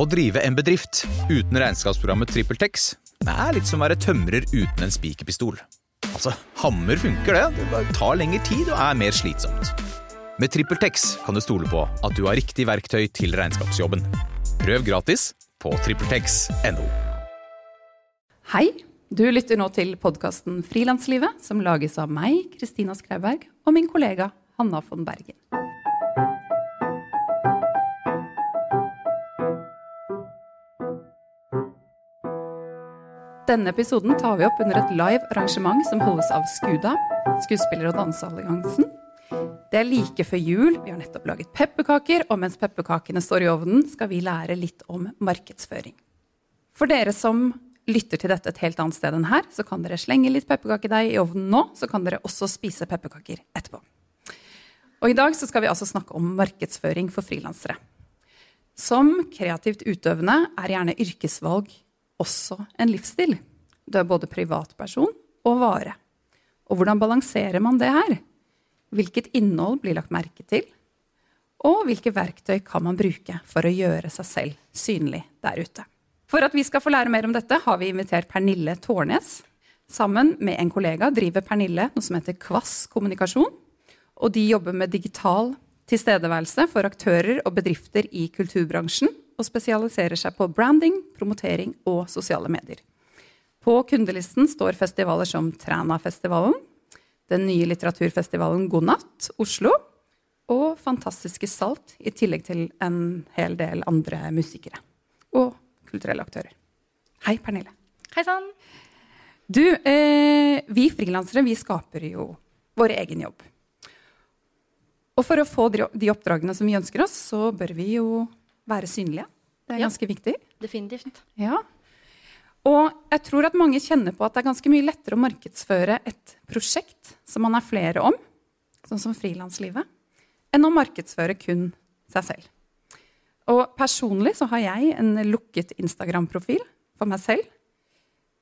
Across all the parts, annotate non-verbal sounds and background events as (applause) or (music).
Å drive en bedrift uten regnskapsprogrammet TrippelTex er litt som å være tømrer uten en spikerpistol. Altså, hammer funker det, det tar lengre tid og er mer slitsomt. Med TrippelTex kan du stole på at du har riktig verktøy til regnskapsjobben. Prøv gratis på TrippelTex.no. Hei, du lytter nå til podkasten Frilanslivet, som lages av meg, Kristina Skreiberg, og min kollega Hanna von Bergen. Denne episoden tar vi opp under et live arrangement som holdes av Skuda, Skuespiller- og dansealliansen. Det er like før jul, vi har nettopp laget pepperkaker, og mens pepperkakene står i ovnen, skal vi lære litt om markedsføring. For dere som lytter til dette et helt annet sted enn her, så kan dere slenge litt pepperkakedeig i ovnen nå, så kan dere også spise pepperkaker etterpå. Og i dag så skal vi altså snakke om markedsføring for frilansere. Som kreativt utøvende er gjerne yrkesvalg også en livsstil. Du er både privatperson og vare. Og hvordan balanserer man det her? Hvilket innhold blir lagt merke til? Og hvilke verktøy kan man bruke for å gjøre seg selv synlig der ute? For at vi skal få lære mer om dette, har vi invitert Pernille Tårnes. Sammen med en kollega driver Pernille noe som heter Kvass kommunikasjon. Og de jobber med digital tilstedeværelse for aktører og bedrifter i kulturbransjen og spesialiserer seg på branding, promotering og sosiale medier. På kundelisten står festivaler som Trænafestivalen, den nye litteraturfestivalen God natt, Oslo, og Fantastiske Salt, i tillegg til en hel del andre musikere og kulturelle aktører. Hei, Pernille. Hei sann. Du, eh, vi frilansere vi skaper jo vår egen jobb. Og for å få de oppdragene som vi ønsker oss, så bør vi jo være synlige. Det er Ja. ganske viktig. Definitivt. Ja. Og jeg tror at mange kjenner på at det er ganske mye lettere å markedsføre et prosjekt som man er flere om, sånn som frilanslivet, enn å markedsføre kun seg selv. Og personlig så har jeg en lukket Instagram-profil for meg selv.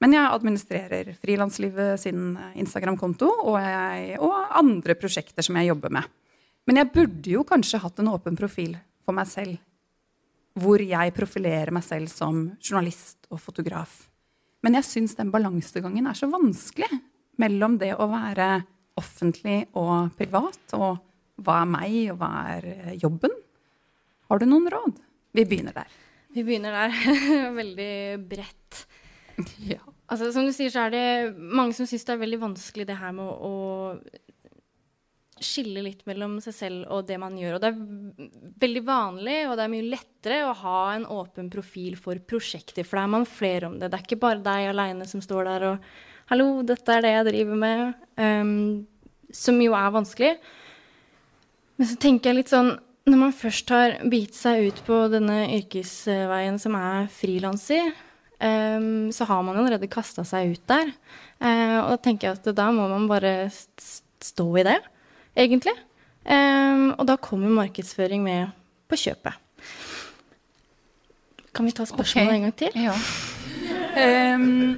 Men jeg administrerer Frilanslivet sin Instagram-konto og, og andre prosjekter som jeg jobber med. Men jeg burde jo kanskje hatt en åpen profil for meg selv hvor jeg profilerer meg selv som journalist og fotograf. Men jeg syns den balansegangen er så vanskelig mellom det å være offentlig og privat, og hva er meg, og hva er eh, jobben? Har du noen råd? Vi begynner der. Vi begynner der. (laughs) veldig bredt. Ja. Altså, som du sier, så er det mange som syns det er veldig vanskelig det her med å, å skille litt mellom seg selv og det man gjør. Og det er veldig vanlig, og det er mye lettere å ha en åpen profil for prosjekter, for da er man flere om det. Det er ikke bare deg aleine som står der og 'Hallo, dette er det jeg driver med', um, som jo er vanskelig. Men så tenker jeg litt sånn Når man først har bitt seg ut på denne yrkesveien som er frilanser, um, så har man jo allerede kasta seg ut der. Uh, og da tenker jeg at da må man bare stå i det, egentlig. Um, og da kommer markedsføring med på kjøpet. Kan vi ta spørsmålet okay. en gang til? Ja. Um,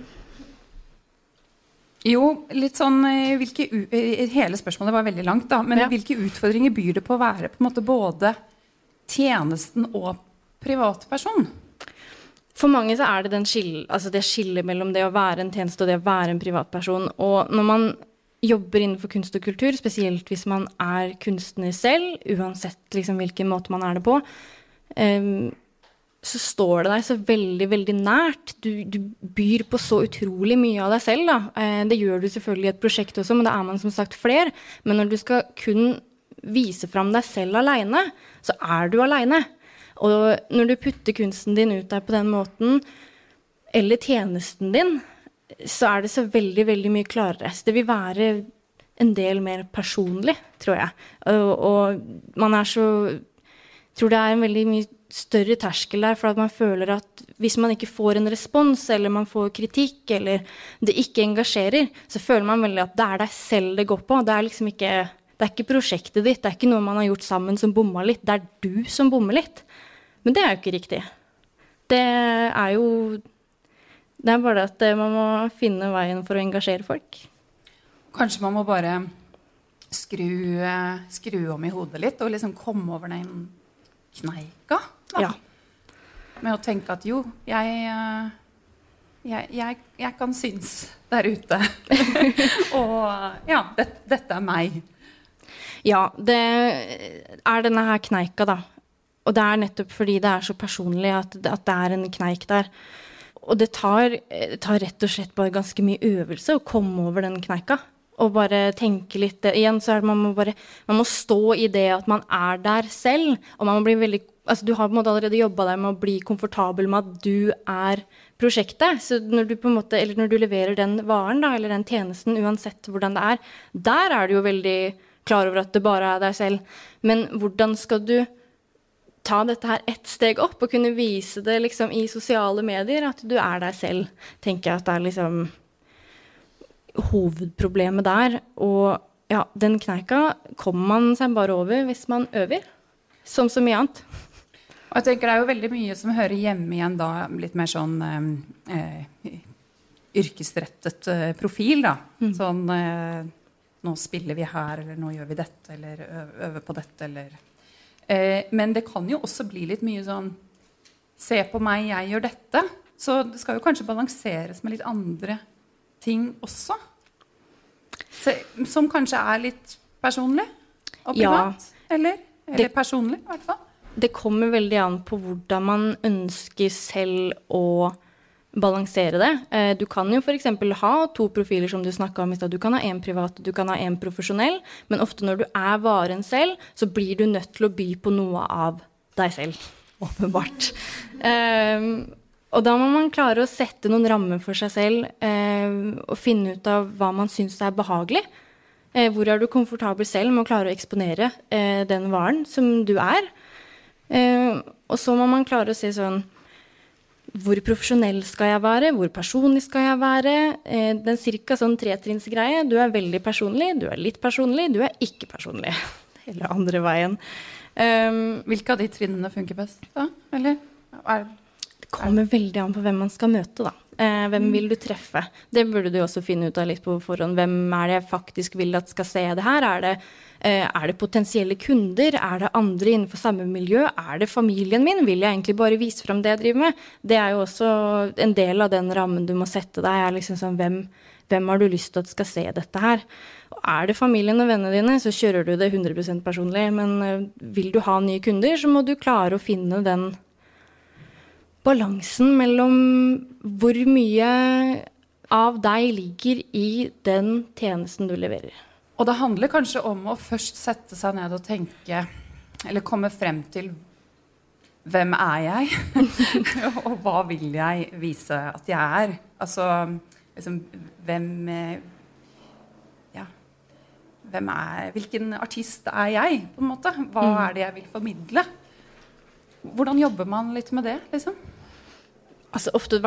jo, litt sånn eh, hvilke, eh, Hele spørsmålet var veldig langt, da. Men Ja. hvilke utfordringer byr det på å være på en måte både tjenesten og privatperson? For mange så er det den skill, altså det skillet mellom det å være en tjeneste og det å være en privatperson. Og når man jobber innenfor kunst og kultur, spesielt hvis man er kunstner selv, uansett liksom hvilken måte man er det på, um, så står det deg så veldig, veldig nært. Du, du byr på så utrolig mye av deg selv. Da. Eh, det gjør du selvfølgelig i et prosjekt også, men da er man som sagt flere. Men når du skal kun vise fram deg selv aleine, så er du aleine. Og når du putter kunsten din ut der på den måten, eller tjenesten din, så er det så veldig, veldig mye klarere. Så det vil være en del mer personlig, tror jeg. Og, og man er så tror det er en veldig mye større terskel der, for at man føler at hvis man ikke får en respons, eller man får kritikk, eller det ikke engasjerer, så føler man veldig at det er deg selv det går på. Det er liksom ikke, det er ikke prosjektet ditt, det er ikke noe man har gjort sammen som bomma litt. Det er du som bommer litt. Men det er jo ikke riktig. Det er jo Det er bare at eh, man må finne veien for å engasjere folk. Kanskje man må bare skru, eh, skru om i hodet litt og liksom komme over den kneika? Ja. med å tenke at jo, jeg, eh, jeg, jeg, jeg kan synes der ute. (laughs) og ja, det, dette er meg. Ja, det er denne her kneika, da. Og det er nettopp fordi det er så personlig at, at det er en kneik der. Og det tar, tar, rett og slett bare ganske mye øvelse å komme over den kneika. Og bare tenke litt Igjen så er det man må bare Man må stå i det at man er der selv. Og man må bli veldig Altså du har på en måte allerede jobba deg med å bli komfortabel med at du er prosjektet. Så når du på en måte Eller når du leverer den varen, da, eller den tjenesten, uansett hvordan det er, der er du jo veldig klar over at det bare er deg selv. Men hvordan skal du ta dette her ett steg opp og kunne vise det liksom i sosiale medier, at du er deg selv, tenker jeg at det er liksom hovedproblemet der. Og ja, den kneika kommer man seg bare over hvis man øver, som så mye annet. Og jeg tenker Det er jo veldig mye som hører hjemme igjen da, litt mer sånn eh, eh yrkesrettet eh, profil. da. Mm. Sånn eh, Nå spiller vi her, eller nå gjør vi dette, eller øver på dette, eller Eh, men det kan jo også bli litt mye sånn Se på meg, jeg gjør dette. Så det skal jo kanskje balanseres med litt andre ting også. Så, som kanskje er litt personlig og privat. Ja, eller, eller det, personlig, i hvert fall. Det kommer veldig an på hvordan man ønsker selv å balansere det. Eh, du kan jo f.eks. ha to profiler, som du snakka om i stad. Du kan ha én privat du kan ha én profesjonell, men ofte når du er varen selv, så blir du nødt til å by på noe av deg selv. (laughs) Åpenbart. Um, og da må man klare å sette noen rammer for seg selv um, og finne ut av hva man syns er behagelig. Uh, hvor er du komfortabel selv med å klare å eksponere uh, den varen som du er? Uh, og så må man klare å si sånn hvor profesjonell skal jeg være? Hvor personlig skal jeg være? Eh, den cirka sånn tretrinnsgreie. Du er veldig personlig, du er litt personlig, du er ikke personlig. (laughs) Eller andre veien. Um, Hvilke av de trinnene funker best, da? Eller er, det kommer veldig an på hvem man skal møte, da. Eh, hvem vil du treffe? Det burde du også finne ut av litt på forhånd. Hvem er det jeg faktisk vil at skal se det her? Er det Eh, er det potensielle kunder? Er det andre innenfor samme miljø? Er det familien min? Vil jeg egentlig bare vise fram det jeg driver med? Det er jo også en del av den rammen du må sette deg. er liksom sånn, hvem, hvem har du lyst til at skal se dette her? Og er det familien og vennene dine, så kjører du det 100 personlig. Men eh, vil du ha nye kunder, så må du klare å finne den balansen mellom hvor mye av deg ligger i den tjenesten du leverer. Og det handler kanskje om å først sette seg ned og tenke Eller komme frem til hvem er jeg? (laughs) og hva vil jeg vise at jeg er? Altså liksom, hvem Ja. Hvem er Hvilken artist er jeg, på en måte? Hva mm. er det jeg vil formidle? Hvordan jobber man litt med det, liksom? Altså ofte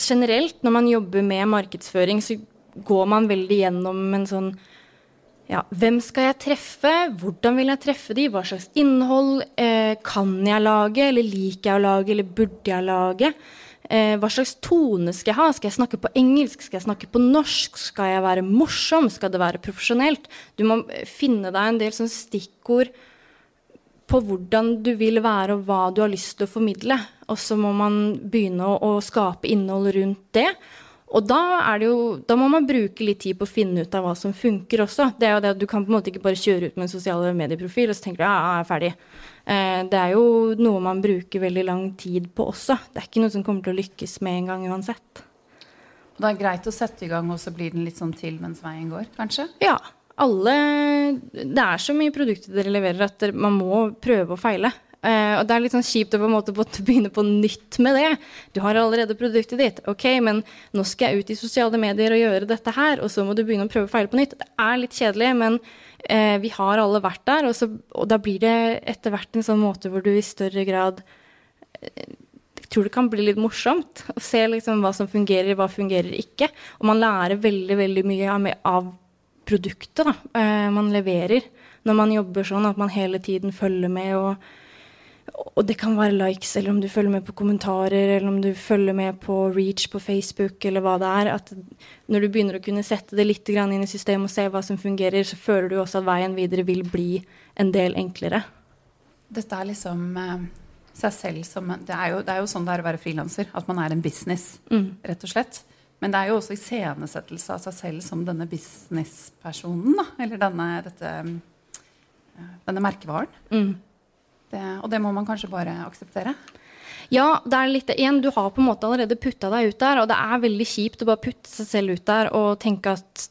generelt når man jobber med markedsføring, så går man veldig gjennom en sånn ja, hvem skal jeg treffe? Hvordan vil jeg treffe de? Hva slags innhold eh, kan jeg lage, eller liker jeg å lage, eller burde jeg lage? Eh, hva slags tone skal jeg ha? Skal jeg snakke på engelsk? Skal jeg snakke på norsk? Skal jeg være morsom? Skal det være profesjonelt? Du må eh, finne deg en del sånn stikkord på hvordan du vil være, og hva du har lyst til å formidle. Og så må man begynne å, å skape innhold rundt det. Og da, jo, da, må man bruke litt tid på å finne ut av hva som funker også. Det er jo det at Du kan på en måte ikke bare kjøre ut med en sosiale medieprofil og så tenker du ja, jeg er ferdig. Eh, det er jo noe man bruker veldig lang tid på også. Det er ikke noe som kommer til å lykkes med en gang uansett. Det er greit å sette i gang, og så blir den litt sånn til mens veien går, kanskje? Ja. Alle Det er så mye produkter dere leverer at man må prøve og feile. Uh, og det er litt sånn kjipt å på en måte (laughs) begynne på nytt med det. Du har allerede produktet ditt. Ok, men nå skal jeg ut i sosiale medier og gjøre dette her, og så må du begynne å prøve å feile på nytt. Det er litt kjedelig, men uh, vi har alle vært der, og, så, og, da blir det etter hvert en sånn måte hvor du i større grad jeg tror det kan bli litt morsomt å se liksom hva som fungerer, hva fungerer ikke. Og man lærer veldig veldig mye av produktet da, man leverer når man jobber sånn at man hele tiden følger med og og det kan være likes, eller om du følger med på kommentarer, eller om du følger med på reach på Facebook, eller hva det er. At når du begynner å kunne sette det litt inn i systemet og se hva som fungerer, så føler du også at veien videre vil bli en del enklere. Dette er liksom eh, seg selv som Det er jo, det er jo sånn det er å være frilanser. At man er en business, rett og slett. Men det er jo også iscenesettelse av seg selv som denne businesspersonen. Da. Eller denne, dette, eh, denne merkevaren. Det, og det må man kanskje bare akseptere. Ja, det er litt igjen, du har på en måte allerede putta deg ut der, og det er veldig kjipt å bare putte seg selv ut der og tenke at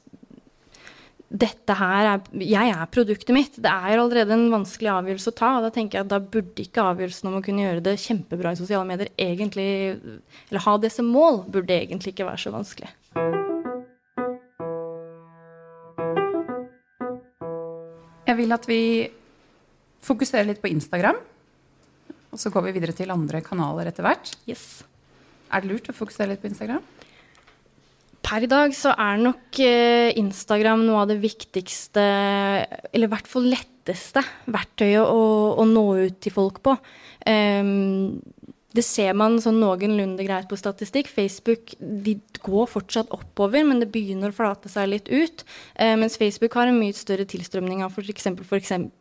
dette her er Jeg er produktet mitt. Det er allerede en vanskelig avgjørelse å ta. og Da tenker jeg at da burde ikke avgjørelsen om å kunne gjøre det kjempebra i sosiale medier egentlig Eller ha det som mål, burde egentlig ikke være så vanskelig. Jeg vil at vi fokuserer litt på Instagram. Og så går vi videre til andre kanaler etter hvert. Yes. Er det lurt å fokusere litt på Instagram? Per i dag så er nok eh, Instagram noe av det viktigste, eller i hvert fall letteste, verktøyet å, å nå ut til folk på. Um, det ser man sånn noenlunde greit på statistikk. Facebook de går fortsatt oppover, men det begynner å flate seg litt ut. Uh, mens Facebook har en mye større tilstrømning av f.eks. For eksempel,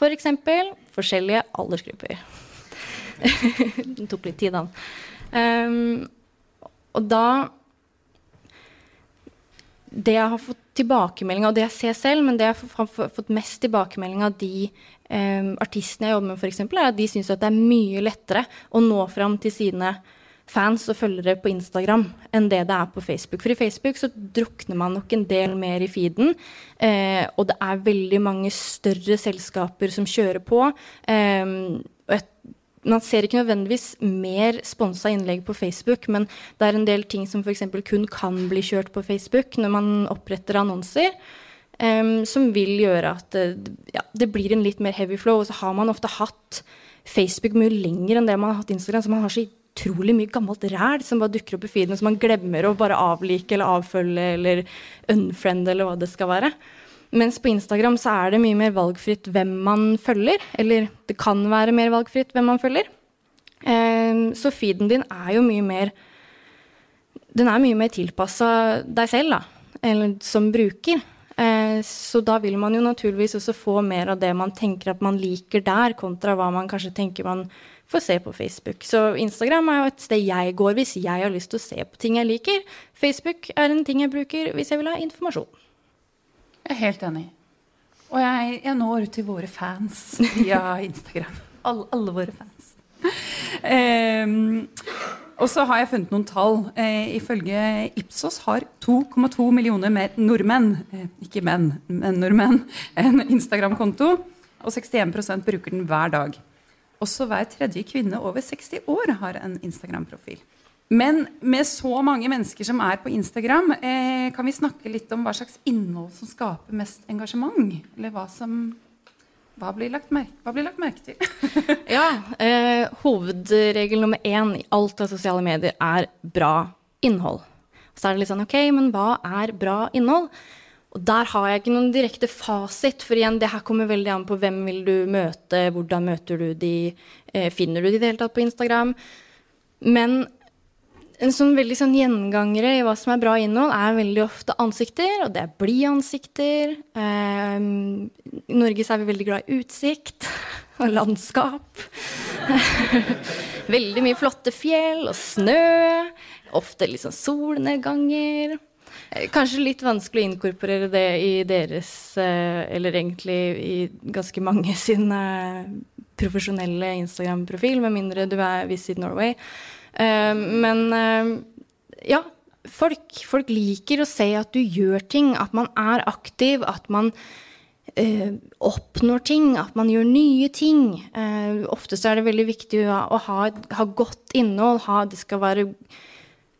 for, for forskjellige aldersgrupper. (laughs) det tok litt tid, da. Um, og da det jeg har fått tilbakemelding av, og det jeg ser selv, men det jeg har fått mest tilbakemelding av de um, artistene jeg jobber med, f.eks., er at de syns det er mye lettere å nå fram til sine fans og følgere på Instagram enn det det er på Facebook. For i Facebook så drukner man nok en del mer i feeden. Eh, og det er veldig mange større selskaper som kjører på. Eh, man ser ikke nødvendigvis mer sponsa innlegg på Facebook, men det er en del ting som f.eks. kun kan bli kjørt på Facebook når man oppretter annonser. Um, som vil gjøre at det, ja, det blir en litt mer heavy flow. Og så har man ofte hatt Facebook mye lenger enn det man har hatt Instagram. Så man har så utrolig mye gammelt ræl som bare dukker opp i feeden, som man glemmer å bare avlike eller avfølge eller unfriende eller hva det skal være. Mens på Instagram så er det mye mer valgfritt hvem man følger. Eller det kan være mer valgfritt hvem man følger. Um, så feeden din er jo mye mer Den er mye mer tilpassa deg selv, da. Eller som bruker. Uh, så da vil man jo naturligvis også få mer av det man tenker at man liker der, kontra hva man kanskje tenker man får se på Facebook. Så Instagram er jo et sted jeg går hvis jeg har lyst til å se på ting jeg liker. Facebook er en ting jeg bruker hvis jeg vil ha informasjon. Jeg er helt enig. Og jeg, jeg når ut til våre fans (laughs) via Instagram. Alle, alle våre fans. Um, og så har jeg funnet noen tall. Eh, ifølge Ipsos har 2,2 millioner nordmenn, eh, ikke menn, men nordmenn, en Instagram-konto. Og 61% bruker den hver dag. Også hver tredje kvinne over 60 år har en Instagram-profil. Men med så mange mennesker som er på Instagram, eh, kan vi snakke litt om hva slags innhold som skaper mest engasjement? Eller hva som hva blir lagt merke, blir lagt merke til? (laughs) ja, eh, Hovedregel nummer én i alt av sosiale medier er bra innhold. Så er det litt sånn OK, men hva er bra innhold? Og der har jeg ikke noen direkte fasit, for igjen, det her kommer veldig an på hvem vil du møte, hvordan møter du de, eh, finner du de i det hele tatt på Instagram. Men en sånn veldig sånn gjengangere i hva som er bra innhold, er veldig ofte ansikter, og det er blide ansikter. Eh, I Norge så er vi veldig glad i utsikt (laughs) og landskap. (laughs) veldig mye flotte fjell og snø. Ofte litt sånn solnedganger. Eh, kanskje litt vanskelig å inkorporere det i deres, eh, eller egentlig i ganske mange (laughs) sin profesjonelle Instagram-profil, med mindre du er Visit Norway. Eh, men eh, ja, folk, folk, liker å se at du gjør ting, at man er aktiv, at man uh, oppnår ting, at man gjør nye ting. Uh, ofte er det veldig viktig å ha, ha, godt innhold. Ha, det skal være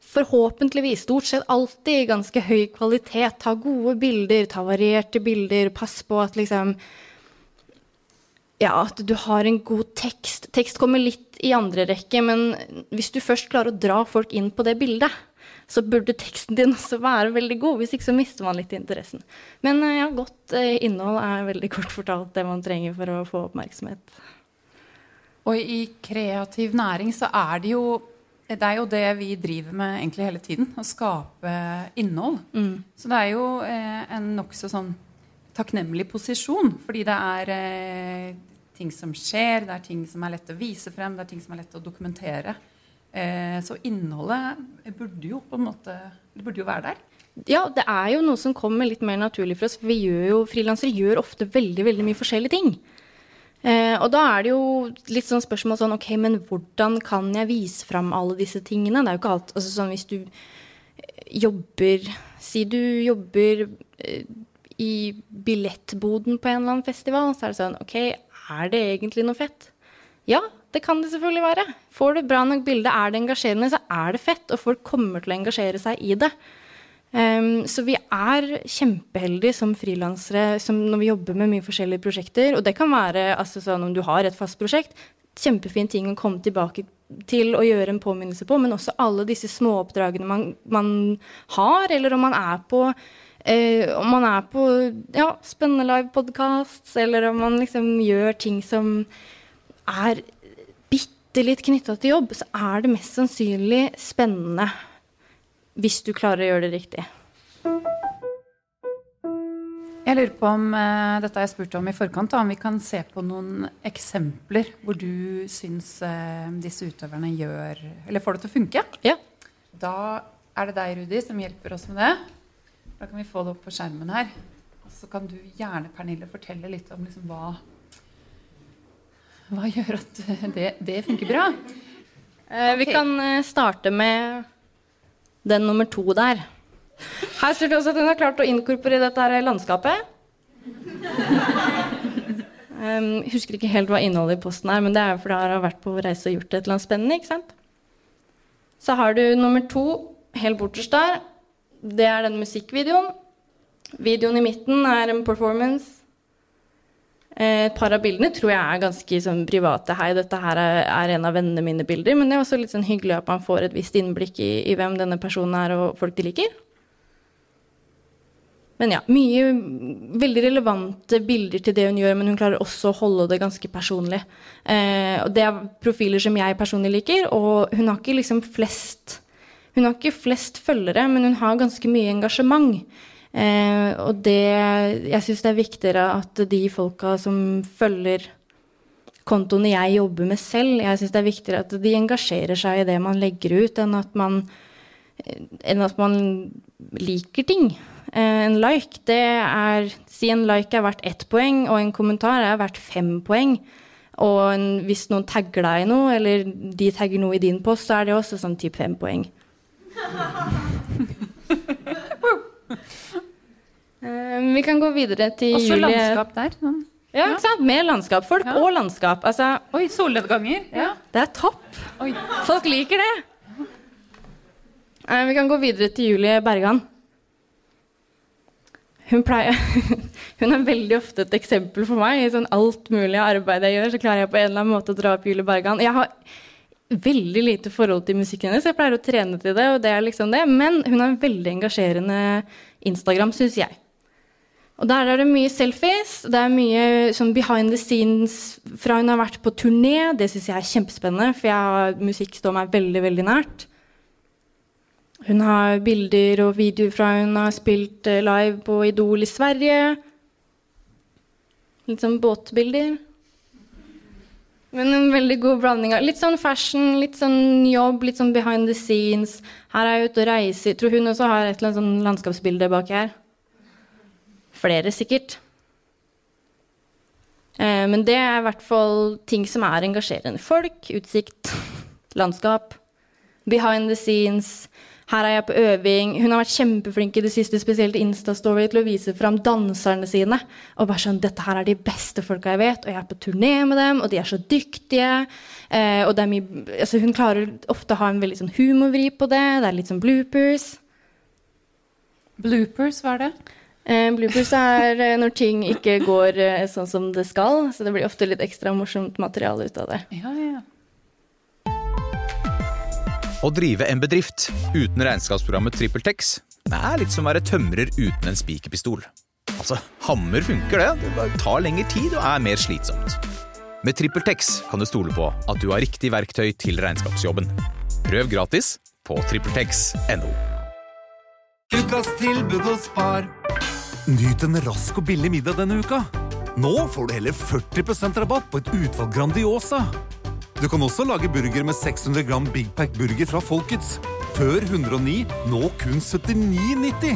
forhåpentligvis stort sett alltid ganske høy kvalitet. Ta gode bilder, ta varierte bilder. Pass på at liksom ja, at du har en god tekst. Tekst kommer litt i andre rekke, men hvis du først klarer å dra folk inn på det bildet, så burde teksten din også være veldig god. Hvis ikke så mister man litt interessen. Men eh, ja, godt eh, innhold er veldig kort fortalt det man trenger for å få oppmerksomhet. Og i kreativ næring så er det jo det er jo det vi driver med egentlig hele tiden. Å skape innhold. Mm. Så det er jo eh, en nokså sånn takknemlig posisjon. Fordi det er ting som skjer, det er ting som er lett å vise frem, det er ting som er lett å dokumentere. Eh, så innholdet burde jo på en måte det burde jo være der. Ja, det er jo noe som kommer litt mer naturlig for oss. Vi gjør jo, frilansere gjør ofte veldig veldig mye forskjellige ting. Eh, og da er det jo litt sånn spørsmål sånn OK, men hvordan kan jeg vise fram alle disse tingene? Det er jo ikke alt altså sånn hvis du jobber Si du jobber eh, i billettboden på en eller annen festival, så er det sånn OK, er det egentlig noe fett? Ja, det kan det selvfølgelig være. Får du bra nok bilde, er det engasjerende, så er det fett. Og folk kommer til å engasjere seg i det. Um, så vi er kjempeheldige som frilansere når vi jobber med mye forskjellige prosjekter. Og det kan være altså, sånn om du har et fast prosjekt, kjempefin ting å komme tilbake til å gjøre en påminnelse på, men også alle disse småoppdragene man, man har, eller om man er på eh, om man er på ja, spennende live-podkasts, eller om man liksom gjør ting som er bitte litt knytta til jobb, så er det mest sannsynlig spennende hvis du klarer å gjøre det riktig. Jeg lurer på om eh, dette har jeg spurt om i forkant, om vi kan se på noen eksempler hvor du syns eh, disse utøverne gjør Eller får det til å funke. Ja. Da er det deg, Rudi, som hjelper oss med det. Da kan vi få det opp på skjermen her. Og så kan du gjerne, Pernille, fortelle litt om liksom, hva Hva gjør at det, det funker bra? Uh, okay. Vi kan starte med den nummer to der. Her ser du også at hun har klart å inkorporere dette her landskapet. Um, husker ikke helt hva innholdet i posten er, men det er jo fordi jeg har vært på reise og gjort et eller annet spennende. ikke sant? Så har du nummer to helt borterst der. Det er den musikkvideoen. Videoen i midten er en performance. Et par av bildene tror jeg er ganske sånn, private. Hei, dette her er, er, en av vennene mine bilder. Men det er også litt sånn hyggelig at man får et visst innblikk i, i hvem denne personen er, og folk de liker. Men ja, mye veldig relevante bilder til det hun gjør, men hun klarer også å holde det ganske personlig. Eh, og det er profiler som jeg personlig liker, og hun har ikke liksom flest Hun har ikke flest følgere, men hun har ganske mye engasjement. Eh, og det Jeg syns det er viktigere at de folka som følger kontoene jeg jobber med selv, jeg syns det er viktigere at de engasjerer seg i det man legger ut, enn at man, enn at man liker ting. Eh, en like, det er Si en like er verdt ett poeng, og en kommentar er verdt fem poeng. Og en, hvis noen tagger deg i noe, eller de tagger noe i din post, så er det også sånn type fem poeng. Uh, (laughs) vi kan gå videre til også Julie. Også landskap der. Sånn. Ja, ikke sant? Mer landskap. Folk ja. og landskap. Altså, Oi, solnedganger. Ja. Det er topp. Oi. Folk liker det. Uh, vi kan gå videre til Julie Bergan. Hun, pleier, (laughs) hun, er veldig ofte et eksempel for meg. I sånn alt mulig arbeid jeg gjør, så klarer jeg på en eller annen måte å dra opp Julie Bergan. Jeg har veldig lite forhold til musikken hennes. Jeg pleier å trene til det, og det er liksom det. Men hun har en veldig engasjerende Instagram, syns jeg. Og der er det mye selfies. Det er mye sånn behind the scenes fra hun har vært på turné. Det syns jeg er kjempespennende, for har, musikk står meg veldig, veldig nært. Hun har bilder og videoer fra hun har spilt eh, live på Idol i Sverige. Litt sånn båtbilder. Men en veldig god blanding litt sånn fashion, litt sånn jobb, litt sånn behind the scenes. Her er jeg ute og reiser. Tror hun også har et eller annet sånn landskapsbilde bak her. Flere, sikkert. Eh, men det er i hvert fall ting som er engasjerende. Folk, utsikt, (laughs) landskap. Behind the scenes. Her er jeg på øving. Hun har vært kjempeflink i det siste, spesielt Insta-story, til å vise fram danserne sine. Og bare sånn Dette her er de beste folka jeg vet, og jeg er på turné med dem, og de er så dyktige. Eh, og det er mye altså Hun klarer ofte å ha en veldig sånn humorvri på det. Det er litt sånn bloopers. Bloopers, hva er det? Eh, bloopers er eh, når ting ikke går eh, sånn som det skal. Så det blir ofte litt ekstra morsomt materiale ut av det. Ja, ja. Å drive en bedrift uten regnskapsprogrammet TrippelTex er litt som å være tømrer uten en spikerpistol. Altså, hammer funker det, det tar lengre tid og er mer slitsomt. Med TrippelTex kan du stole på at du har riktig verktøy til regnskapsjobben. Prøv gratis på TrippelTex.no. Ukas tilbud hos Spar. Nyt en rask og billig middag denne uka. Nå får du heller 40% rabatt på et utvalg Grandiosa. Du kan også lage burger med 600 gram Big Pack burger fra Folkets. Før 109, nå kun 79,90.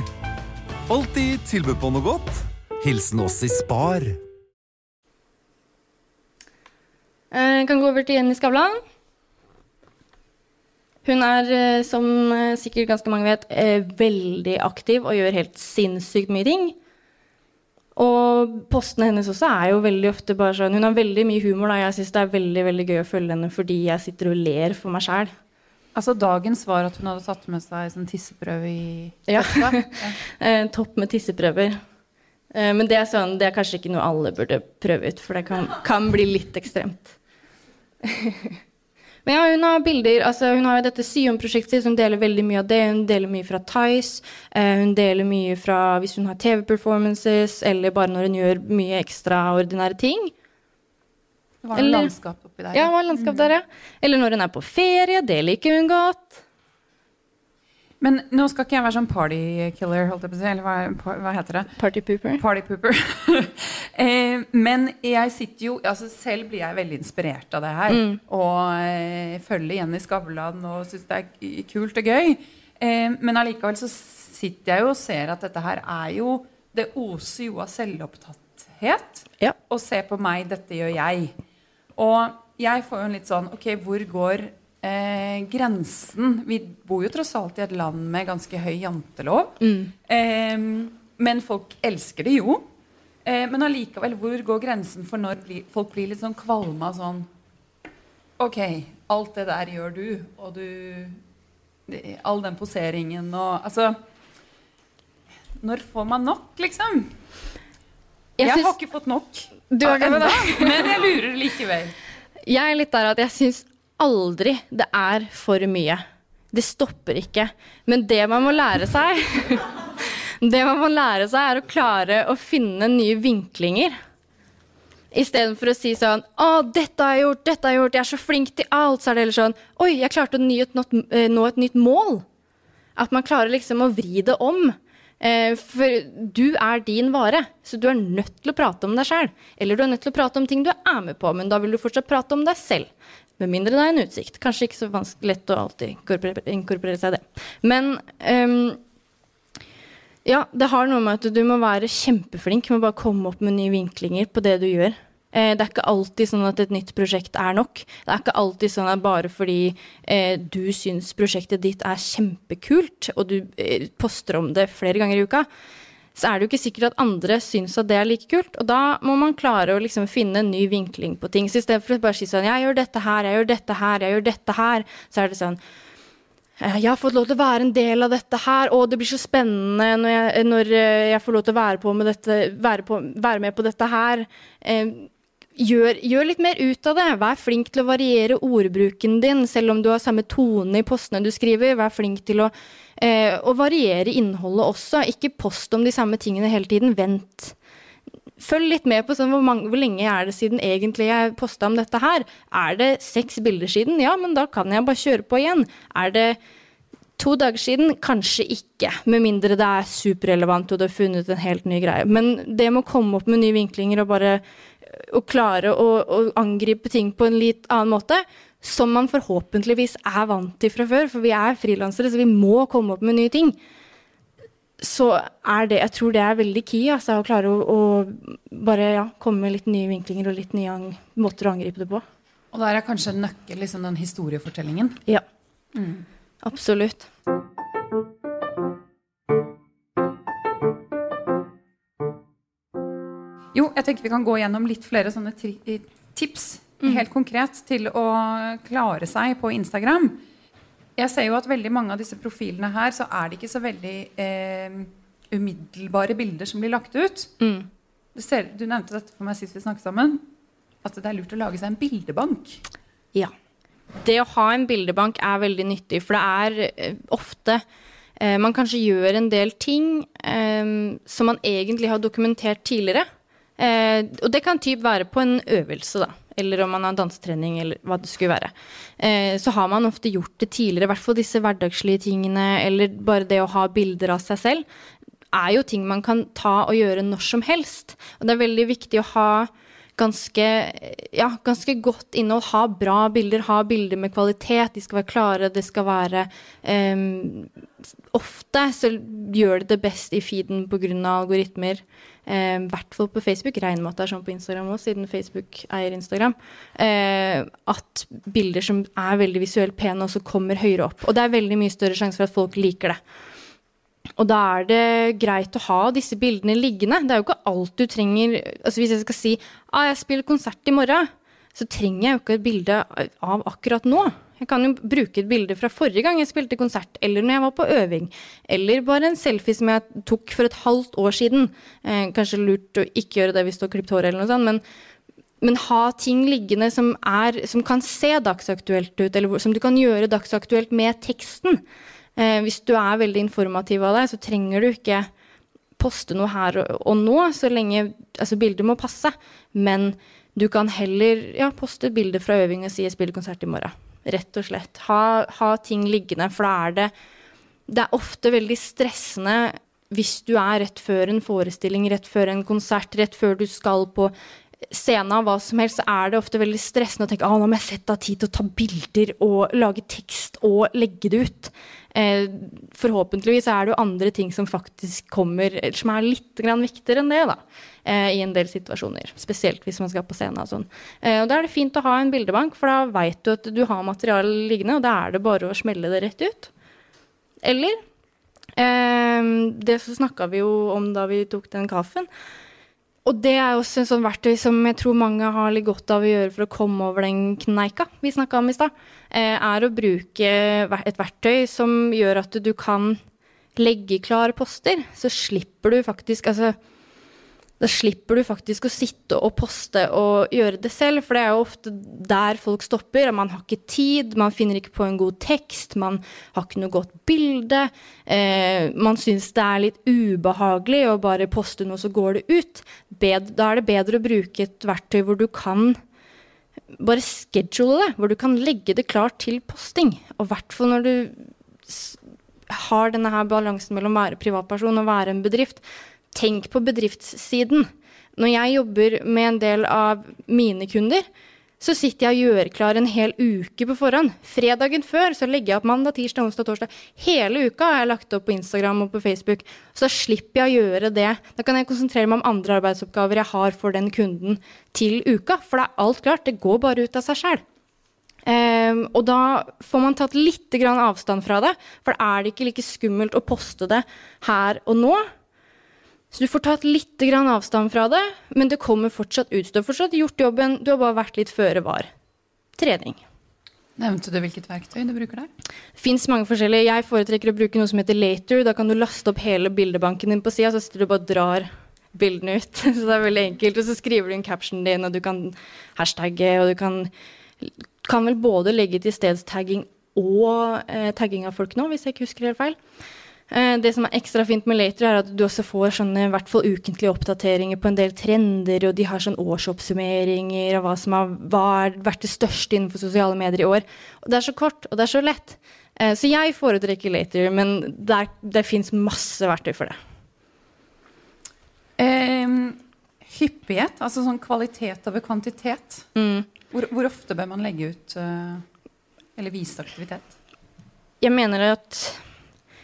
Alltid tilbud på noe godt. Hilsen oss i Spar. Jeg kan gå over til Jenny Skavlan. Hun er, eh, som eh, sikkert ganske mange vet, eh, veldig aktiv og gjør helt sinnssykt mye ting. Og postene hennes også er jo veldig ofte bare sånn Hun har veldig mye humor. da, Jeg syns det er veldig veldig gøy å følge henne fordi jeg sitter og ler for meg sjæl. Altså Dagens var at hun hadde tatt med seg sånn tisseprøve i Ja. (laughs) ja. Eh, topp med tisseprøver. Eh, men det er, sånn, det er kanskje ikke noe alle burde prøve ut, for det kan, kan bli litt ekstremt. (laughs) Men ja, hun har bilder, altså hun har jo dette Sion-prosjektet hun deler veldig mye av det. Hun deler mye fra Tice. Eh, hun deler mye fra hvis hun har TV-performances, eller bare når hun gjør mye ekstraordinære ting. Det var Eller- landskap oppi der. Ja, det var landskap der, ja. Eller når hun er på ferie. Det liker hun godt. Men nå skal ikke jeg være sånn partykiller, holdt jeg på å si. Eller hva, hva heter det? Party pooper. Party (laughs) eh, men jeg sitter jo altså Selv blir jeg veldig inspirert av det her. Og eh, følger Jenny Skavlan og syns det er kult og gøy. Eh, men allikevel så sitter jeg jo og ser at dette her er jo Det oser jo av selvopptatthet. Ja. Og se på meg, dette gjør jeg. Og jeg får jo en litt sånn Ok, hvor går eh, grensen? Vi bor jo tross alt i et land med ganske høy jantelov. Eh, men folk elsker det jo. Eh, men allikevel, hvor går grensen for når bli, folk blir litt sånn kvalme av sånn Ok, alt det der gjør du, og du All den poseringen og Altså Når får man nok, liksom? Jeg, Jeg har ikke fått nok. Du har ikke det? (laughs) Men jeg lurer likevel. Jeg er litt der at jeg syns aldri det er for mye. Det stopper ikke. Men det man må lære seg (laughs) Det man må lære seg, er å klare å finne nye vinklinger. Istedenfor å si sånn Å, dette har jeg gjort, dette har jeg gjort, jeg er så flink til alt. Så er det heller sånn Oi, jeg klarte å eh, nå et nytt mål. At man klarer liksom å vri det om. Eh, for du er din vare, så du er nødt til å prate om deg sjøl. Eller du er nødt til å prate om ting du er med på, men da vil du fortsatt prate om deg selv. Med mindre det er en utsikt. Kanskje ikke så vanskelig lett å alltid inkorporere, seg i det. Men um, ja, det har noe med at du må være kjempeflink med å bare komme opp med nye vinklinger på det du gjør. Eh, det er ikke alltid sånn at et nytt prosjekt er nok. Det er ikke alltid sånn at bare fordi eh, du syns prosjektet ditt er kjempekult, og du eh, poster om det flere ganger i uka, så er det jo ikke sikkert at andre syns at det er like kult. Og da må man klare å liksom finne en ny vinkling på ting. Så i stedet for å bare si sånn Jeg gjør dette her, jeg gjør dette her, jeg gjør dette her, så er det sånn Eh, Jeg har fått lov til å være en del av dette her, og det blir så spennende når jeg, når eh, jeg får lov til å være, på med, dette, være, på, være med på dette her. Eh, Gjør, gjør litt mer ut av det. Vær flink til å variere ordbruken din, selv om du har samme tone i postene du skriver. Vær flink til å, eh, å variere innholdet også. Ikke post om de samme tingene hele tiden. Vent. Følg litt med på sånn, hvor, mange, hvor lenge er det siden egentlig jeg posta om dette her. Er det seks bilder siden? Ja, men da kan jeg bare kjøre på igjen. Er det to dager siden? Kanskje ikke. Med mindre det er superrelevant og du har funnet en helt ny greie. Men det med å komme opp med nye vinklinger og bare å klare å, å angripe ting på en litt annen måte, som man forhåpentligvis er vant til fra før, for vi er frilansere, så vi må komme opp med nye ting så er det Jeg tror det er veldig key, altså, å klare å, å bare ja, komme med litt nye vinklinger og litt nye måter å angripe det på. Og der er kanskje en nøkkel liksom den historiefortellingen. Ja. Absolutt. Jeg tenker vi kan gå gjennom litt flere sånne tips helt konkret til å klare seg på Instagram. Jeg ser jo at veldig mange av disse profilene her, så er det ikke så veldig eh, umiddelbare bilder som blir lagt ut. Det ser, du nevnte dette for meg sist vi snakket sammen, at det er lurt å lage seg en bildebank. Ja. Det å ha en bildebank er veldig nyttig, for det er eh, ofte eh, man kanskje gjør en del ting eh, som man egentlig har dokumentert tidligere. Eh, og det kan typ være på en øvelse, da. Eller om man har dansetrening, eller hva det skulle være. Eh, så har man ofte gjort det tidligere, i hvert fall disse hverdagslige tingene, eller bare det å ha bilder av seg selv. er jo ting man kan ta og gjøre når som helst. Og det er veldig viktig å ha ganske, ja, ganske godt innhold. Ha bra bilder, ha bilder med kvalitet. De skal være klare, det skal være eh, Ofte så gjør det det best i feeden pga. algoritmer. I um, hvert fall på Facebook. Regner med at det er sånn på Instagram òg, siden Facebook eier Instagram. Uh, at bilder som er veldig visuelt pene, også kommer høyere opp. Og det er veldig mye større sjanse for at folk liker det. Og da er det greit å ha disse bildene liggende. Det er jo ikke alt du trenger altså Hvis jeg skal si ah, jeg spiller konsert i morgen, så trenger jeg jo ikke et bilde av akkurat nå. Jeg kan jo bruke et bilde fra forrige gang jeg spilte konsert, eller når jeg var på øving. Eller bare en selfie som jeg tok for et halvt år siden. Eh, kanskje lurt å ikke gjøre det hvis du har klippet håret, eller noe sånt, men, men ha ting liggende som, er, som kan se dagsaktuelt ut, eller som du kan gjøre dagsaktuelt med teksten. Eh, hvis du er veldig informativ av deg, så trenger du ikke poste noe her og, nå, så lenge altså bildet må passe. Men du kan heller ja, poste et bilde fra øving og si 'jeg spiller konsert i morgen'. Rett og slett. Ha, ha ting liggende, for da er det Det er ofte veldig stressende hvis du er rett før en forestilling, rett før en konsert, rett før du skal på scenen hva som helst, så er det ofte veldig stressende å tenke at nå må jeg sette av tid til å ta bilder og lage tekst og legge det ut. Eh, forhåpentligvis er det jo andre ting som faktisk kommer, som er litt grann viktigere enn det. da, eh, I en del situasjoner. Spesielt hvis man skal på scenen. og sånn. Eh, og Da er det fint å ha en bildebank, for da veit du at du har materiale liggende, og da er det bare å smelle det rett ut. Eller eh, Det så snakka vi jo om da vi tok den kaffen. Og det er også en sånn verktøy som jeg tror mange har litt godt av å gjøre for å komme over den kneika vi snakka om i stad, eh, er å bruke et verktøy som gjør at du kan legge klare poster. Så slipper du faktisk Altså da slipper du faktisk å sitte og poste og gjøre det selv, for det er jo ofte der folk stopper. Man har ikke tid, man finner ikke på en god tekst, man har ikke noe godt bilde. Eh, man syns det er litt ubehagelig å bare poste noe, så går det ut. Bed, da er det bedre å bruke et verktøy hvor du kan bare schedule det, hvor du kan legge det klart til posting. Og i hvert fall når du har denne her balansen mellom å være privatperson og være en bedrift, tenk på bedriftssiden. Når jeg jobber med en del av mine kunder, så sitter jeg og gjør klar en hel uke på forhånd. Fredagen før så legger jeg opp mandag, tirsdag, onsdag, torsdag. Hele uka har jeg lagt opp på Instagram og på Facebook. Så da slipper jeg å gjøre det. Da kan jeg konsentrere meg om andre arbeidsoppgaver jeg har for den kunden til uka. For det er alt klart. Det går bare ut av seg sjæl. Um, ehm, og da får man tatt litt avstand fra det. For da er det ikke like skummelt å poste det her og nå. Så du får tatt litt avstand fra det, men det kommer fortsatt ut. Du har fortsatt gjort jobben, du har bare vært litt føre var. Trening. Nevnte du hvilket verktøy du bruker der? Fins mange forskjellige. Jeg foretrekker å bruke noe som heter Later. Da kan du laste opp hele bildebanken din på sida, så sitter du bare og drar bildene ut. (laughs) Så det er veldig enkelt. Og så skriver du inn captionen din, og du kan hashtagge, og du kan, kan vel både legge til stedstagging og eh, tagging av folk nå, hvis jeg ikke husker helt feil. Eh, det som er ekstra fint med Later, er at du også får sånne, i hvert fall ukentlige oppdateringer på en del trender, og de har sånn årsoppsummeringer av hva som har vært det største innenfor sosiale medier i år. Og det er så kort, og det er så lett. Eh, så jeg foretrekker Later, men der, det fins masse verktøy for det. Um, hyppighet, altså sånn kvalitet over kvantitet. Mm. Hvor, hvor, ofte bør man legge ut uh, eller vise aktivitet? Jeg mener at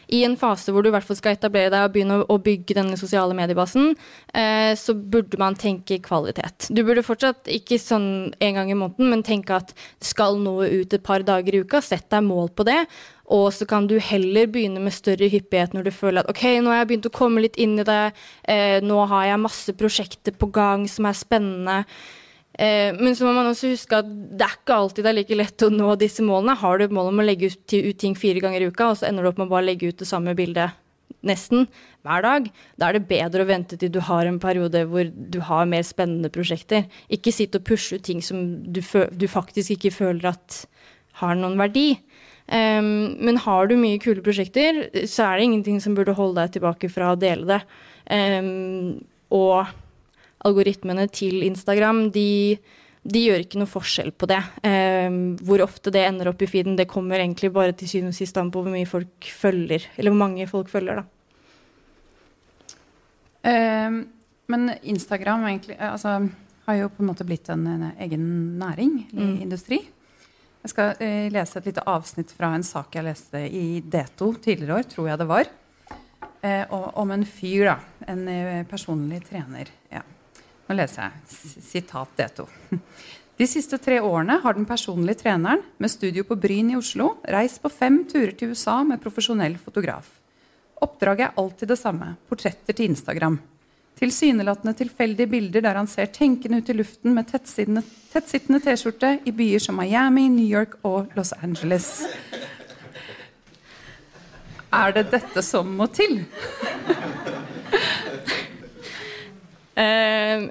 i en fase hvor du i hvert fall skal etablere deg og begynne å bygge denne sosiale mediebasen, eh, så burde man tenke kvalitet. Du burde fortsatt ikke sånn en gang i måneden, men tenke at skal noe ut et par dager i uka. Sett deg mål på det. Og så kan du heller begynne med større hyppighet når du føler at ok, nå har jeg begynt å komme litt inn i det, eh, nå har jeg masse prosjekter på gang som er spennende. Eh, men så må man også huske at det er ikke alltid det er like lett å nå disse målene. Har du et mål om å legge ut, ut ting fire ganger i uka, og så ender du opp med å bare legge ut det samme bildet nesten hver dag, da er det bedre å vente til du har en periode hvor du har mer spennende prosjekter. Ikke sitte og pushe ut ting som du, du, faktisk ikke føler at har noen verdi. Um, men har du mye kule prosjekter, så er det ingenting som burde holde deg tilbake fra å dele det. Um, og algoritmene til Instagram, de, de gjør ikke noe forskjell på det. Um, hvor ofte det ender opp i feeden, det kommer egentlig bare til syvende og sist an på hvor mye folk følger, eller hvor mange folk følger, da. Eh, men Instagram egentlig, altså, har jo på en måte blitt en, en egen næring, eller Mm. industri. Jeg skal eh, lese et lite avsnitt fra en sak jeg leste i D2 tidligere år, tror jeg det var. Eh, og, om en fyr, da. En eh, personlig trener. Ja. Nå leser jeg. Sitat D2. De siste tre årene har den personlige treneren med studio på Bryn i Oslo reist på fem turer til USA med profesjonell fotograf. Oppdraget er alltid det samme. Portretter til Instagram. Tilsynelatende tilfeldige bilder der han ser tenkende ut i luften med tettsittende, T-skjorte i byer som Miami, New York og Los Angeles. Er det dette som må til? Eh,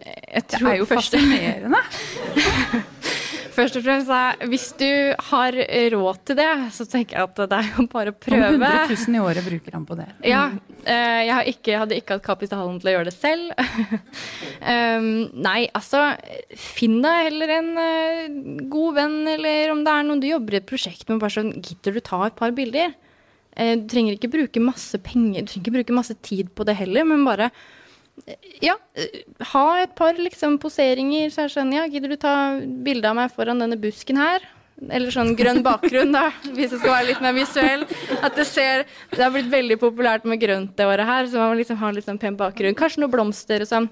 tror Det er jo fascinerende. (laughs) først og fremst er, Hvis du har råd til det, så tenker jeg at det er jo bare å Om prøve. 100 000 i året bruker han på det. Ja, eh, jeg har ikke, hadde ikke hatt kapitalen til å gjøre det selv. um, (laughs) nei, altså Finn deg heller en eh, god venn, eller om det er noen du jobber i et prosjekt med, bare sånn Gidder du ta et par bilder? Du trenger ikke bruke masse penger, du trenger ikke bruke masse tid på det heller, men bare ja, eh, ha et par liksom poseringer. Så er det ja, gidder du ta bilde av meg foran denne busken her? Eller sånn grønn bakgrunn, da, (laughs) hvis det skal være litt mer visuell. At det ser Det har blitt veldig populært med grønt det året her, så man må liksom ha litt sånn pen bakgrunn. Kanskje noen blomster og sånn.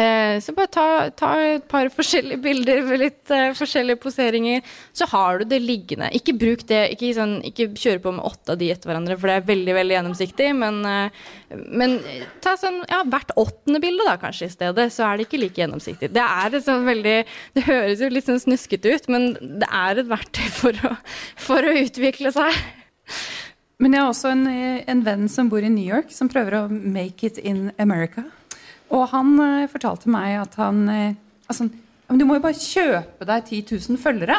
Eh, så bare ta, ta et par (laughs) forskjellige bilder med litt eh, forskjellige poseringer. Så har du det liggende. Ikke bruk det, ikke, sånn, ikke kjøre på med åtte av de etter hverandre, for det er veldig veldig gjennomsiktig. Men, eh, men ta sånn, ja, hvert åttende bilde da, kanskje i stedet, så er det ikke like gjennomsiktig. Det er et sånn veldig, det høres jo litt sånn snuskete ut, men det er et verktøy for å, for å utvikle seg. Men jeg har også en, en venn som bor i New York, som prøver å make it in America. Og han eh, fortalte meg at han eh, altså, Du må jo bare kjøpe deg 10 000 følgere.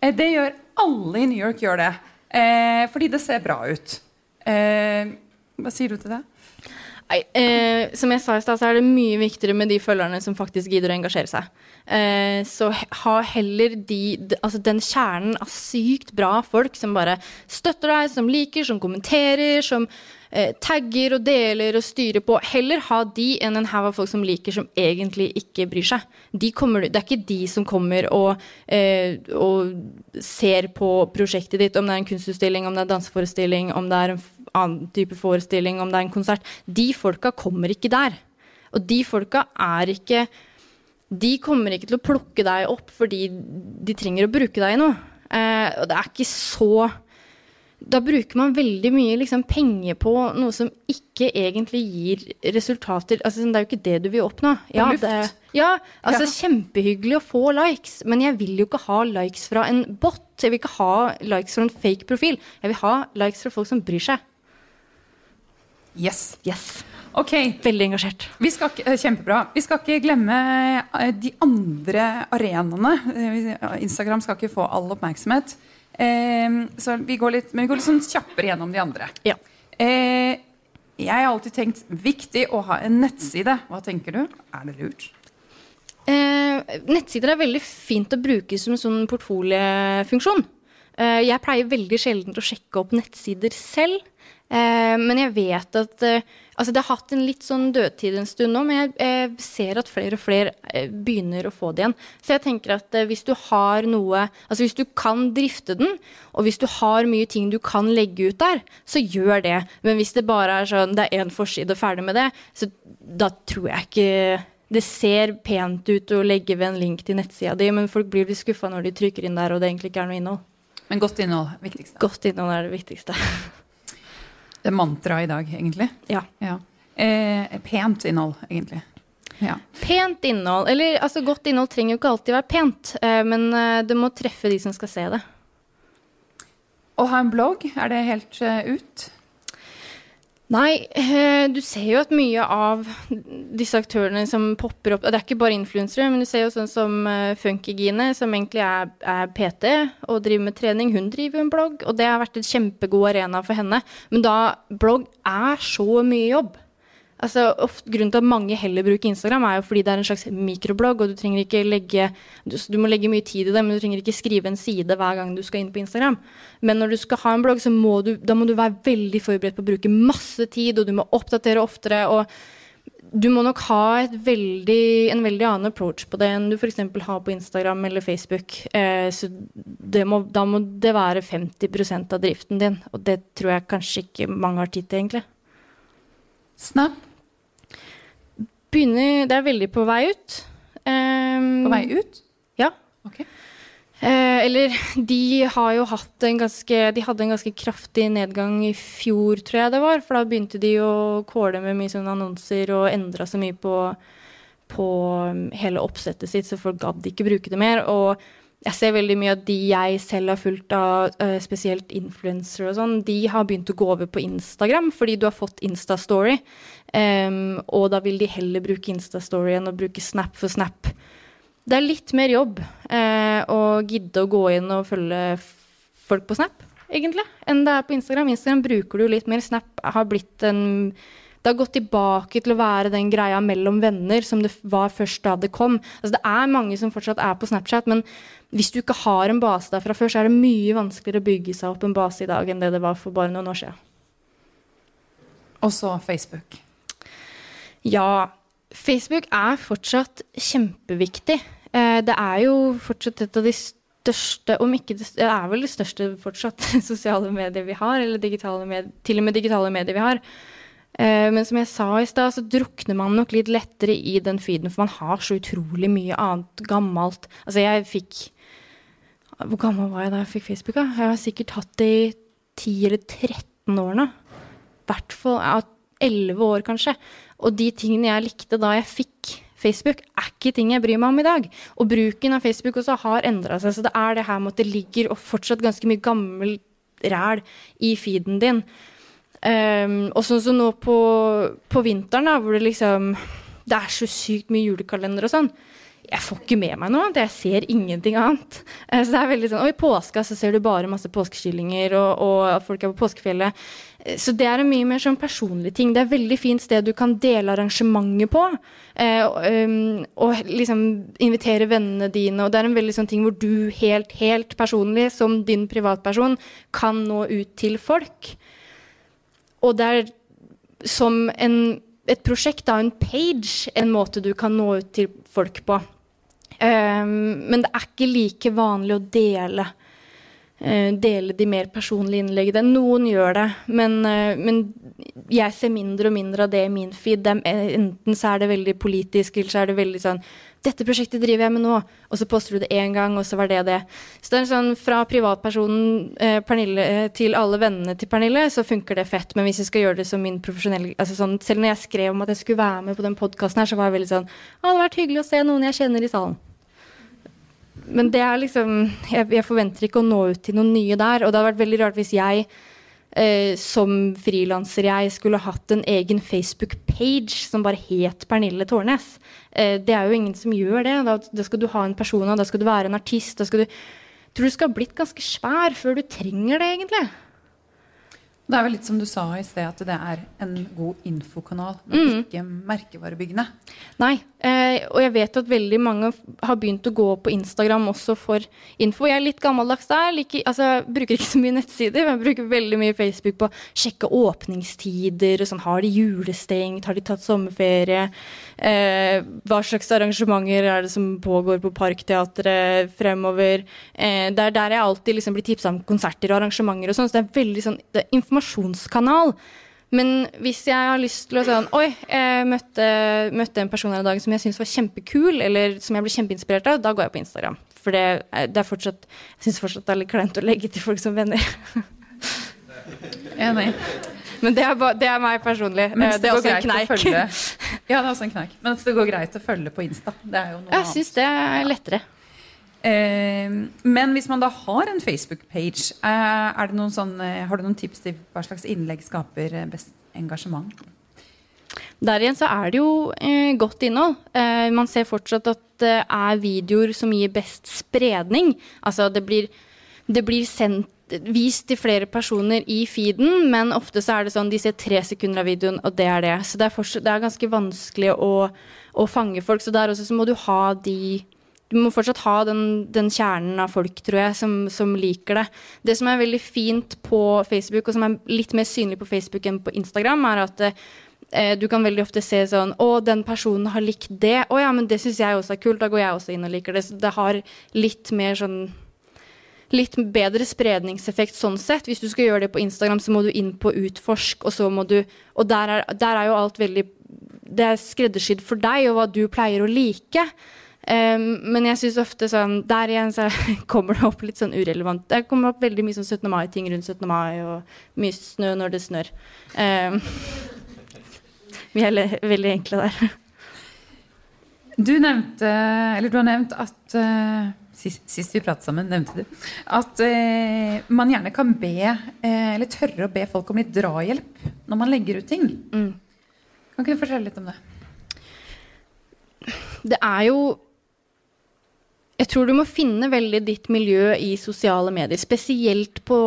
Eh, det gjør alle i New York, gjør det. Fordi det ser bra ut. Hva sier du til det? Nei, eh, som jeg sa i stad, så er det mye viktigere med de følgerne som faktisk gidder å engasjere seg. Eh, så ha heller de, altså den kjernen av sykt bra folk som bare støtter deg, som liker, som kommenterer, som eh, tagger og deler og styrer på. Heller ha de enn en haug av folk som liker, som egentlig ikke bryr seg. De kommer, det er ikke de som kommer og, eh, og ser på prosjektet ditt, om det er en kunstutstilling, om det er danseforestilling, om det er en annen type forestilling, om det er en konsert. De folka kommer ikke der. Og de folka er ikke De kommer ikke til å plukke deg opp fordi de trenger å bruke deg i noe. Eh, og det er ikke så Da bruker man veldig mye liksom, penger på noe som ikke egentlig gir resultater. Altså, det er jo ikke det du vil oppnå. Ja, det, ja altså Ja. Kjempehyggelig å få likes, men jeg vil jo ikke ha likes fra en bot. Jeg vil ikke ha likes fra en fake profil. Jeg vil ha likes fra folk som bryr seg. Yes. Yes. Ok, Veldig engasjert. vi skal eh, kjempebra. Vi skal ikke glemme eh, de andre arenaene. Eh, Instagram skal ikke få all oppmerksomhet. Eh, så vi går litt, men vi går litt sånn kjappere gjennom de andre. Ja. Eh, jeg har alltid tenkt viktig å ha en nettside. Hva tenker du? Er det lurt? Eh, nettsider er veldig fint å bruke som en sånn portfoliefunksjon. Eh, jeg pleier veldig sjelden å sjekke opp nettsider selv. Eh, men jeg vet at altså Det har hatt en litt sånn dødtid en stund nå, men jeg jeg ser at flere og flere eh, begynner å få det igjen. Så jeg tenker at eh, hvis du har noe Altså hvis du kan drifte den, og hvis du har mye ting du kan legge ut der, så gjør det. Men hvis det bare er sånn det er én forside og ferdig med det, så da tror jeg ikke det ser pent ut å legge ved en link til nettsida di, men folk blir litt skuffa når de trykker inn der og det egentlig ikke er noe innhold. Men godt innhold. Viktigste. Godt innhold er det viktigste. (laughs) Det er mantraet i dag, egentlig. ja. Ja. Eh, pent innhold, egentlig. Ja. Pent innhold, eller altså godt innhold trenger jo ikke alltid være pent, eh, men eh, det må treffe de som skal se det. Å ha en blogg, er det helt uh, ut? Nei, eh, du ser jo at mye av disse aktørene som popper opp og Det er ikke bare influensere, men du ser jo sånn som uh, Funkygine, som egentlig er, er PT og driver med trening. Hun driver jo en blogg, og det har vært en kjempegod arena for henne. Men da blogg er så mye jobb. Altså, ofte, grunnen til at mange heller bruker Instagram, er jo fordi det er en slags mikroblogg, og du trenger ikke legge du, du må legge mye tid i det, men du trenger ikke skrive en side hver gang du skal inn på Instagram. Men når du skal ha en blogg, så må du, da må du være veldig forberedt på å bruke masse tid, og du må oppdatere oftere. og du må nok ha veldig, en veldig annen approach på det enn du f.eks. har på Instagram eller Facebook. Eh, så må, da må det være 50% av driften din, og det tror jeg kanskje ikke mange har tid til, egentlig. Snap? Begynner Det er veldig på vei ut. Um, på vei ut? Ja. Okay. Eh, eller de har jo hatt en ganske De hadde en ganske kraftig nedgang i fjor, tror jeg det var. For da begynte de å kåle med mye sånne annonser og endra så mye på, på um, hele oppsettet sitt, så folk gadd ikke bruke det mer. Og jeg ser veldig mye at de jeg selv har fulgt av, uh, spesielt influensere og sånn, de har begynt å gå over på Instagram fordi du har fått Instastory. Um, og da vil de heller bruke Instastory enn å bruke Snap for Snap det er litt mer jobb uh, å gidde å gå inn og følge folk på Snap, egentlig, enn det er på Instagram. Instagram bruker du litt mer. Snap har blitt en det har gått tilbake til å være den greia mellom venner som det var først da det kom. Altså, det er mange som fortsatt er på Snapchat, men hvis du ikke har en base der fra før, så er det mye vanskeligere å bygge seg opp en base i dag enn det det var for bare noen år siden. Og så Facebook. Ja, Facebook er fortsatt kjempeviktig. Eh, det er jo fortsatt et av de største, om ikke det, det er vel det største fortsatt, (laughs) sosiale medier vi har, eller med, til og med digitale medier vi har. Eh, men som jeg sa i stad, så drukner man nok litt lettere i den feeden, for man har så utrolig mye annet gammelt. Altså, jeg fikk Hvor gammel var jeg da jeg fikk Facebook? da? Jeg har sikkert hatt det i 10 eller 13 år nå. I hvert fall ja, 11 år, kanskje. Og de tingene jeg likte da jeg fikk Facebook, er ikke ting jeg bryr meg om i dag. Og bruken av Facebook også har endra seg. Så det er det her med at det ligger og fortsatt ganske mye gammel ræl i feeden din. Um, og sånn som nå på, på vinteren, da, hvor det liksom Det er så sykt mye julekalender og sånn jeg får ikke med meg noe annet. Jeg ser ingenting annet. Eh, så det er veldig sånn, Og i påska så ser du bare masse påskekyllinger, og, og folk er på påskefjellet. Eh, så det er en mye mer sånn personlig ting. Det er et veldig fint sted du kan dele arrangementet på. Og, um, og, liksom invitere vennene dine. Og det er en veldig sånn ting hvor du helt, helt personlig, som din privatperson, kan nå ut til folk. Og det er som en et prosjekt, da, en page, en måte du kan nå ut til folk på. Um, men det er ikke like vanlig å dele, dele de mer personlige innleggene. Noen gjør det, men, uh, men, jeg ser mindre og mindre av det i min feed. De, enten så er det veldig politisk, eller så er det veldig sånn dette prosjektet driver jeg med nå, og så poster du det én gang, og så var det det. Så det er sånn fra privatpersonen eh, Pernille eh, til alle vennene til Pernille, så funker det fett. Men hvis jeg skal gjøre det som min profesjonelle altså sånn, Selv når jeg skrev om at jeg skulle være med på den podkasten her, så var jeg veldig sånn Å, det hadde vært hyggelig å se noen jeg kjenner i salen. Men det er liksom jeg, jeg forventer ikke å nå ut til noen nye der. Og det hadde vært veldig rart hvis jeg eh, som frilanser jeg skulle hatt en egen Facebook-page som bare het Pernille Tårnes. Eh, det er jo ingen som gjør det. Da, da skal du ha en person, da skal du være en artist. Da skal du, tror du skal ha blitt ganske svær før du trenger det, egentlig. Det er vel litt som du sa i sted, at det er en god infokanal, men mm. ikke merkevarebyggende. Nei, eh, og jeg vet at veldig mange har begynt å gå på Instagram også for info. Jeg er litt gammeldags der. Like, altså, jeg bruker ikke så mye nettsider, men jeg bruker veldig mye Facebook på å sjekke åpningstider. og sånn, Har de julestengt? Har de tatt sommerferie? Eh, hva slags arrangementer er det som pågår på Parkteatret fremover? Eh, det er der jeg alltid liksom blir tipsa om konserter og arrangementer og sånn. Så det er veldig sånn, det er informasjonskanal. Men hvis jeg har lyst til å sånn Oi, jeg møtte, møtte en person her i dag som jeg syns var kjempekul, eller som jeg ble kjempeinspirert av, da går jeg på Instagram. For det, det er fortsatt Jeg syns fortsatt det er litt kleint å legge til folk som venner. (laughs) Enig. Men det er, ba, det er, meg personlig. Mens det, det er også en kneik. Ja, det er også en kneik. Men det går greit å følge på Insta. Det er jo noe jeg syns det er lettere. Eh, men hvis man da har en Facebook-page, eh, sånn, eh, har du noen tips til hva slags innlegg skaper eh, best engasjement? Der igjen så er det jo eh, godt innhold. Eh, man ser fortsatt at det er videoer som gir best spredning. Altså det blir, det blir sendt vist til flere personer i feeden, men ofte så er det sånn de ser tre sekunder av videoen, og det er det. Så det er, fortsatt, det er ganske vanskelig å, å fange folk. Så der også så må du ha de du må fortsatt ha den, den kjernen av folk, tror jeg, som, som, liker det. Det som er veldig fint på Facebook, og som er litt mer synlig på Facebook enn på Instagram, er at Eh, du kan veldig ofte se sånn Å, den personen har likt det. Å ja, men det syns jeg også er kult. Da går jeg også inn og liker det. Så det har litt mer sånn Litt bedre spredningseffekt sånn sett. Hvis du skal gjøre det på Instagram, så må du inn på utforsk, og så må du Og der er, der er jo alt veldig Det er skreddersydd for deg og hva du pleier å like. Um, men jeg syns ofte sånn Der igjen så (laughs) kommer det opp litt sånn urelevant. Det kommer opp veldig mye sånn 17. mai-ting rundt 17. mai, og mye snø når det snør. Um, (laughs) vi er veldig enkle der. Du nevnte, eller du har nevnt at uh, sist, sist, vi pratet sammen, nevnte du at uh, man gjerne kan be, uh, eller tørre å be folk om litt drahjelp når man legger ut ting. Mm. Kan ikke du fortelle litt om det? Det er jo jeg tror du må finne veldig ditt miljø i sosiale medier. Spesielt på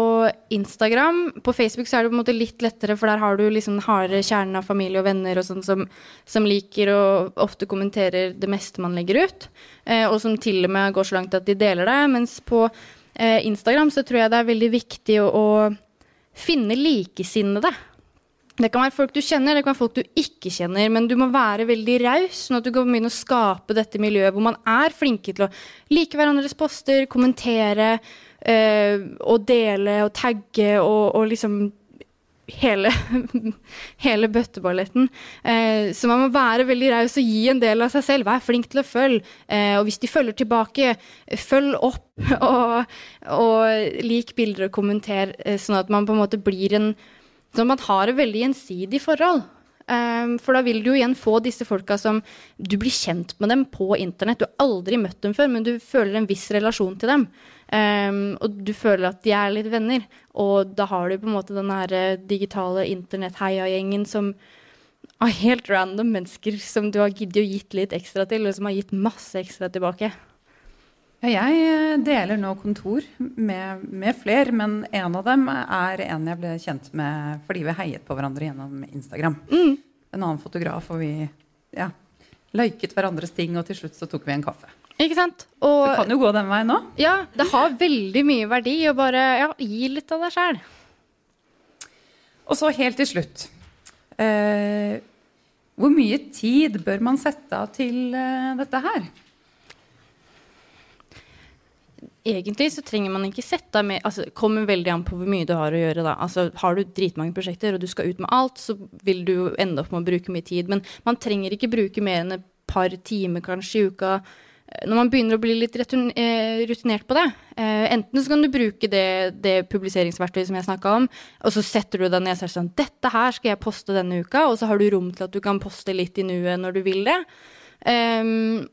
Instagram. På Facebook så er det på en måte litt lettere, for der har du liksom harde kjernen av familie og venner og sånn som, som, liker og ofte kommenterer det meste man legger ut. Eh, og som til og med går så langt at de deler det. Mens på eh, Instagram så tror jeg det er veldig viktig å, å finne likesinnede. Det kan være folk du kjenner, det kan være folk du ikke kjenner, men du må være veldig raus, sånn at du kan begynne å skape dette miljøet hvor man er flinke til å like hverandres poster, kommentere øh, og dele og tagge og, og liksom hele, (laughs) hele bøtteballetten. Eh, så man må være veldig raus og gi en del av seg selv. Vær flink til å følge. Eh, og hvis de følger tilbake, følg opp (laughs) og, og lik bilder og kommenter, eh, sånn at man på en måte blir en så man har et veldig gjensidig forhold. Um, for da vil du jo igjen få disse folka som Du blir kjent med dem på internett. Du har aldri møtt dem før, men du føler en viss relasjon til dem. Um, og du føler at de er litt venner. Og da har du på en måte den her eh, digitale internett-heia-gjengen som av helt random mennesker som du har giddet å gitt litt ekstra til, og som har gitt masse ekstra tilbake. Ja, jeg eh, deler nå kontor med, med flere, men en av dem er en jeg ble kjent med fordi vi heiet på hverandre gjennom Instagram. Mm. En annen fotograf, og vi ja, liket hverandres ting, og til slutt så tok vi en kaffe. Ikke sant? Og, det kan jo gå den veien nå. Ja, det har veldig mye verdi å bare ja, gi litt av deg sjæl. Og så helt til slutt eh, Hvor mye tid bør man sette av til eh, dette her? Egentlig så trenger man ikke sette av mer altså, kommer veldig an på hvor mye du har å gjøre. da. Altså, Har du dritmange prosjekter og du skal ut med alt, så vil du ende opp med å bruke mye tid. Men man trenger ikke bruke mer enn et par timer kanskje i uka eh, når man begynner å bli litt eh, rutinert på det. Eh, enten så kan du bruke det, det publiseringsverktøyet som jeg snakka om, og så setter du deg ned og sier sånn Dette her skal jeg poste denne uka, og så har du rom til at du kan poste litt i nuet når du vil det. Um,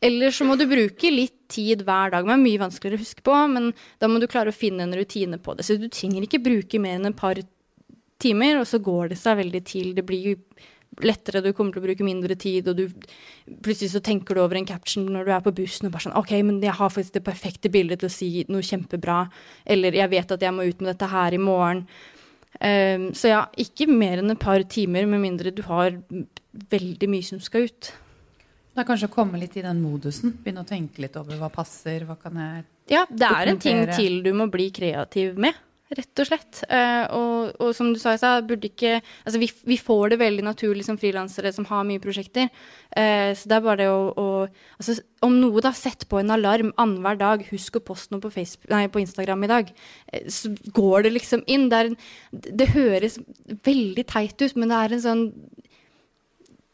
eller så må du bruke litt tid hver dag. Det er mye vanskeligere å huske på, men da må du klare å finne en rutine på det. Så du trenger ikke bruke mer enn et par timer, og så går det seg veldig til. Det blir lettere, du kommer til å bruke mindre tid, og du, plutselig så tenker du over en caption når du er på bussen og bare sånn OK, men jeg har faktisk det perfekte bildet til å si noe kjempebra. Eller jeg vet at jeg må ut med dette her i morgen. Um, så ja, ikke mer enn et par timer, med mindre du har veldig mye som skal ut. Det er kanskje å komme litt i den modusen. Begynne å tenke litt over hva passer. Hva kan jeg Ja, det er en ting til du må bli kreativ med, rett og slett. Uh, og, og, som du sa, jeg burde ikke Altså, vi, vi får det veldig naturlig som frilansere som har mye prosjekter. Uh, så det er bare det å, å Altså, om noe, da, sett på en alarm annenhver dag. Husk å poste noe på, Facebook, nei, på Instagram i dag. Uh, så går det liksom inn. Det, en, det høres veldig teit ut, men det er en sånn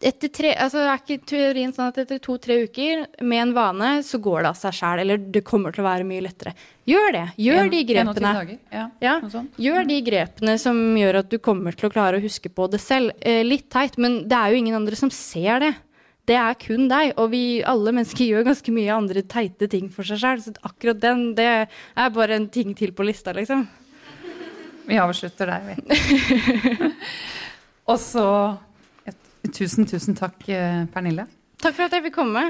etter tre, altså er ikke teorien sånn at etter to-tre uker med en vane, så går det av seg sjæl. Eller det kommer til å være mye lettere. Gjør det. Gjør en, de grepene. Ja, ja. Gjør de grepene som gjør at du kommer til å klare å huske på det selv. Eh, litt teit, men det er jo ingen andre som ser det. Det er kun deg. Og vi alle mennesker gjør ganske mye andre teite ting for seg sjæl. Så akkurat den, det er bare en ting til på lista, liksom. Vi avslutter der, vi. (laughs) Og så Tusen, tusen takk, eh, Pernille. Takk for at jeg fikk komme.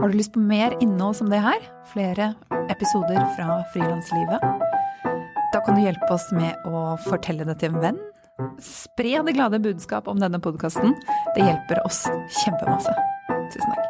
Har du lyst på mer innhold som det her? Flere episoder fra frilanslivet? Da kan du hjelpe oss med å fortelle det til en venn. Spre det glade budskap om denne podkasten. Det hjelper oss kjempemasse. Tusen takk.